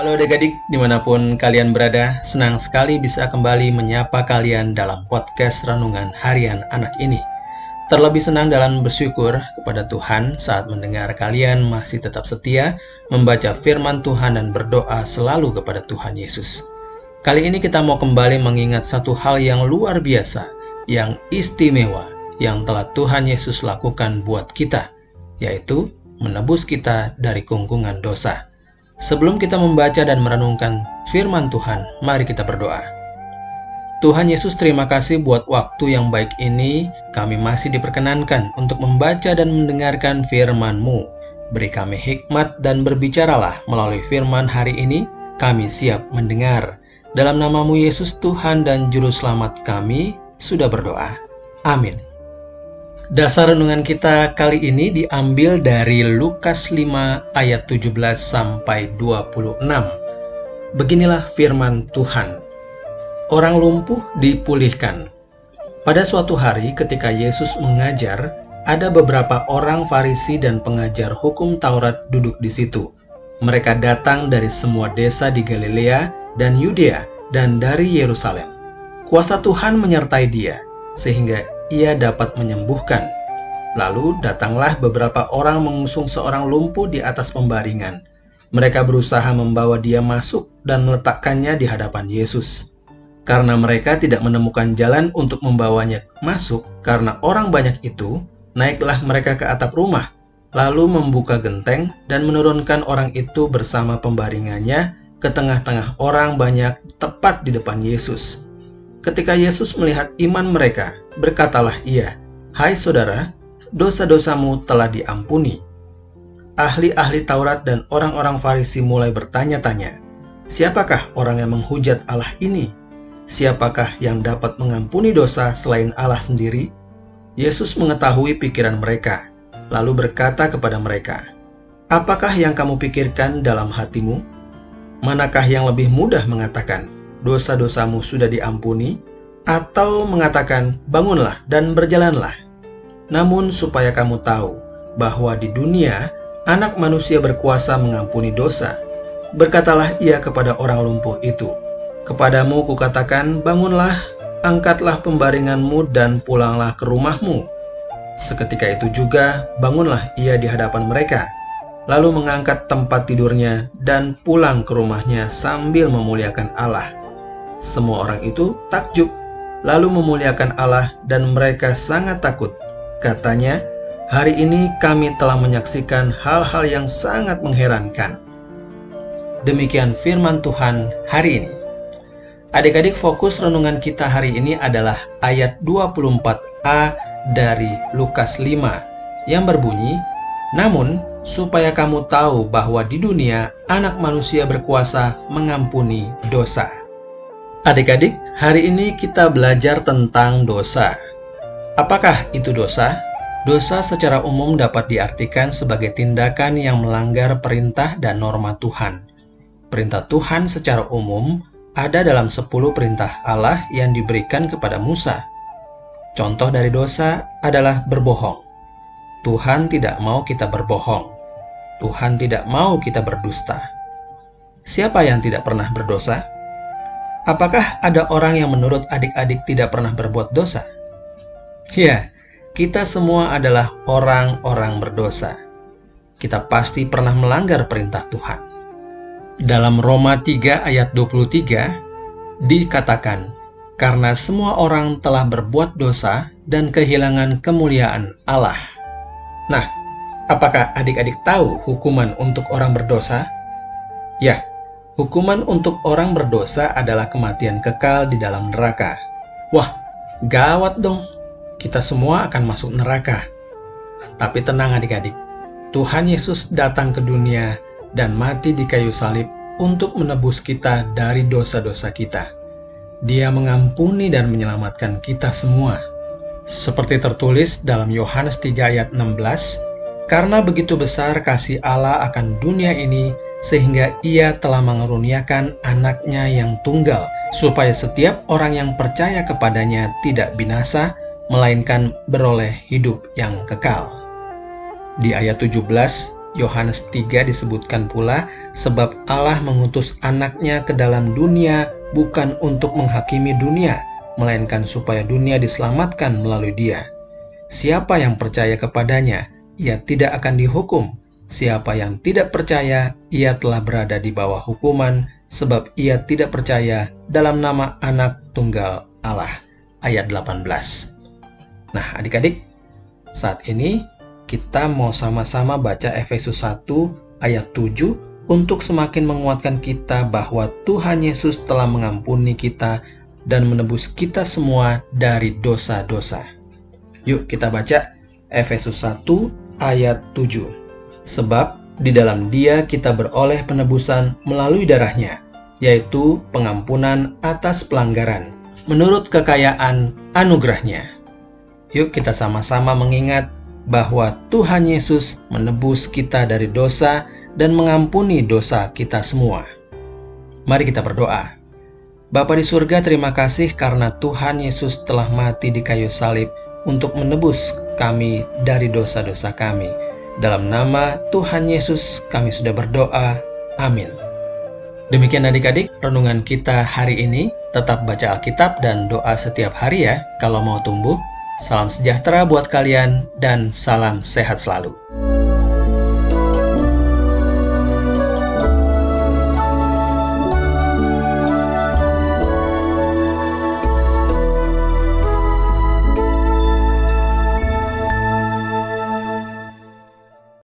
Halo adik-adik, di mana pun kalian berada, senang sekali bisa kembali menyapa kalian dalam podcast Renungan Harian Anak ini. Terlebih senang dalam bersyukur kepada Tuhan saat mendengar kalian masih tetap setia membaca firman Tuhan dan berdoa selalu kepada Tuhan Yesus. Kali ini kita mau kembali mengingat satu hal yang luar biasa, yang istimewa, yang telah Tuhan Yesus lakukan buat kita, yaitu menebus kita dari kungkungan dosa. Sebelum kita membaca dan merenungkan firman Tuhan, mari kita berdoa. Tuhan Yesus, terima kasih buat waktu yang baik ini. Kami masih diperkenankan untuk membaca dan mendengarkan firman-Mu. Beri kami hikmat dan berbicaralah melalui firman hari ini. Kami siap mendengar. Dalam namamu Yesus Tuhan dan Juru Selamat kami sudah berdoa. Amin. Dasar renungan kita kali ini diambil dari Lukas 5 ayat 17 sampai 26. Beginilah firman Tuhan. Orang lumpuh dipulihkan. Pada suatu hari ketika Yesus mengajar, ada beberapa orang Farisi dan pengajar hukum Taurat duduk di situ. Mereka datang dari semua desa di Galilea dan Yudea dan dari Yerusalem. Kuasa Tuhan menyertai dia, sehingga ia dapat menyembuhkan. Lalu datanglah beberapa orang mengusung seorang lumpuh di atas pembaringan. Mereka berusaha membawa dia masuk dan meletakkannya di hadapan Yesus. Karena mereka tidak menemukan jalan untuk membawanya masuk karena orang banyak itu, naiklah mereka ke atap rumah, lalu membuka genteng dan menurunkan orang itu bersama pembaringannya ke tengah-tengah orang banyak tepat di depan Yesus. Ketika Yesus melihat iman mereka, berkatalah ia, Hai saudara, dosa-dosamu telah diampuni. Ahli-ahli Taurat dan orang-orang Farisi mulai bertanya-tanya, Siapakah orang yang menghujat Allah ini? Siapakah yang dapat mengampuni dosa selain Allah sendiri? Yesus mengetahui pikiran mereka, lalu berkata kepada mereka, Apakah yang kamu pikirkan dalam hatimu? Manakah yang lebih mudah mengatakan, dosa-dosamu sudah diampuni, atau mengatakan, bangunlah dan berjalanlah. Namun supaya kamu tahu bahwa di dunia anak manusia berkuasa mengampuni dosa, berkatalah ia kepada orang lumpuh itu, Kepadamu kukatakan, bangunlah, angkatlah pembaringanmu dan pulanglah ke rumahmu. Seketika itu juga bangunlah ia di hadapan mereka, lalu mengangkat tempat tidurnya dan pulang ke rumahnya sambil memuliakan Allah. Semua orang itu takjub, lalu memuliakan Allah dan mereka sangat takut. Katanya, hari ini kami telah menyaksikan hal-hal yang sangat mengherankan. Demikian firman Tuhan hari ini. Adik-adik fokus renungan kita hari ini adalah ayat 24a dari Lukas 5 yang berbunyi, Namun, supaya kamu tahu bahwa di dunia anak manusia berkuasa mengampuni dosa. Adik-adik, hari ini kita belajar tentang dosa. Apakah itu dosa? Dosa secara umum dapat diartikan sebagai tindakan yang melanggar perintah dan norma Tuhan. Perintah Tuhan secara umum ada dalam 10 perintah Allah yang diberikan kepada Musa. Contoh dari dosa adalah berbohong. Tuhan tidak mau kita berbohong. Tuhan tidak mau kita berdusta. Siapa yang tidak pernah berdosa? Apakah ada orang yang menurut adik-adik tidak pernah berbuat dosa? Ya, kita semua adalah orang-orang berdosa. Kita pasti pernah melanggar perintah Tuhan. Dalam Roma 3 ayat 23 dikatakan, karena semua orang telah berbuat dosa dan kehilangan kemuliaan Allah. Nah, apakah adik-adik tahu hukuman untuk orang berdosa? Ya, Hukuman untuk orang berdosa adalah kematian kekal di dalam neraka. Wah, gawat dong. Kita semua akan masuk neraka. Tapi tenang adik-adik, Tuhan Yesus datang ke dunia dan mati di kayu salib untuk menebus kita dari dosa-dosa kita. Dia mengampuni dan menyelamatkan kita semua. Seperti tertulis dalam Yohanes 3 ayat 16, karena begitu besar kasih Allah akan dunia ini sehingga ia telah mengeruniakan anaknya yang tunggal, supaya setiap orang yang percaya kepadanya tidak binasa, melainkan beroleh hidup yang kekal. Di ayat 17, Yohanes 3 disebutkan pula, sebab Allah mengutus anaknya ke dalam dunia bukan untuk menghakimi dunia, melainkan supaya dunia diselamatkan melalui dia. Siapa yang percaya kepadanya, ia tidak akan dihukum. Siapa yang tidak percaya, ia telah berada di bawah hukuman, sebab ia tidak percaya dalam nama anak tunggal Allah. Ayat 18 Nah adik-adik, saat ini kita mau sama-sama baca Efesus 1 ayat 7 untuk semakin menguatkan kita bahwa Tuhan Yesus telah mengampuni kita dan menebus kita semua dari dosa-dosa. Yuk kita baca Efesus 1 ayat 7. Sebab di dalam dia kita beroleh penebusan melalui darahnya, yaitu pengampunan atas pelanggaran, menurut kekayaan anugerahnya. Yuk kita sama-sama mengingat bahwa Tuhan Yesus menebus kita dari dosa dan mengampuni dosa kita semua. Mari kita berdoa. Bapa di surga, terima kasih karena Tuhan Yesus telah mati di kayu salib untuk menebus kami dari dosa-dosa kami. Dalam nama Tuhan Yesus kami sudah berdoa. Amin. Demikian adik-adik renungan kita hari ini. Tetap baca Alkitab dan doa setiap hari ya kalau mau tumbuh. Salam sejahtera buat kalian dan salam sehat selalu.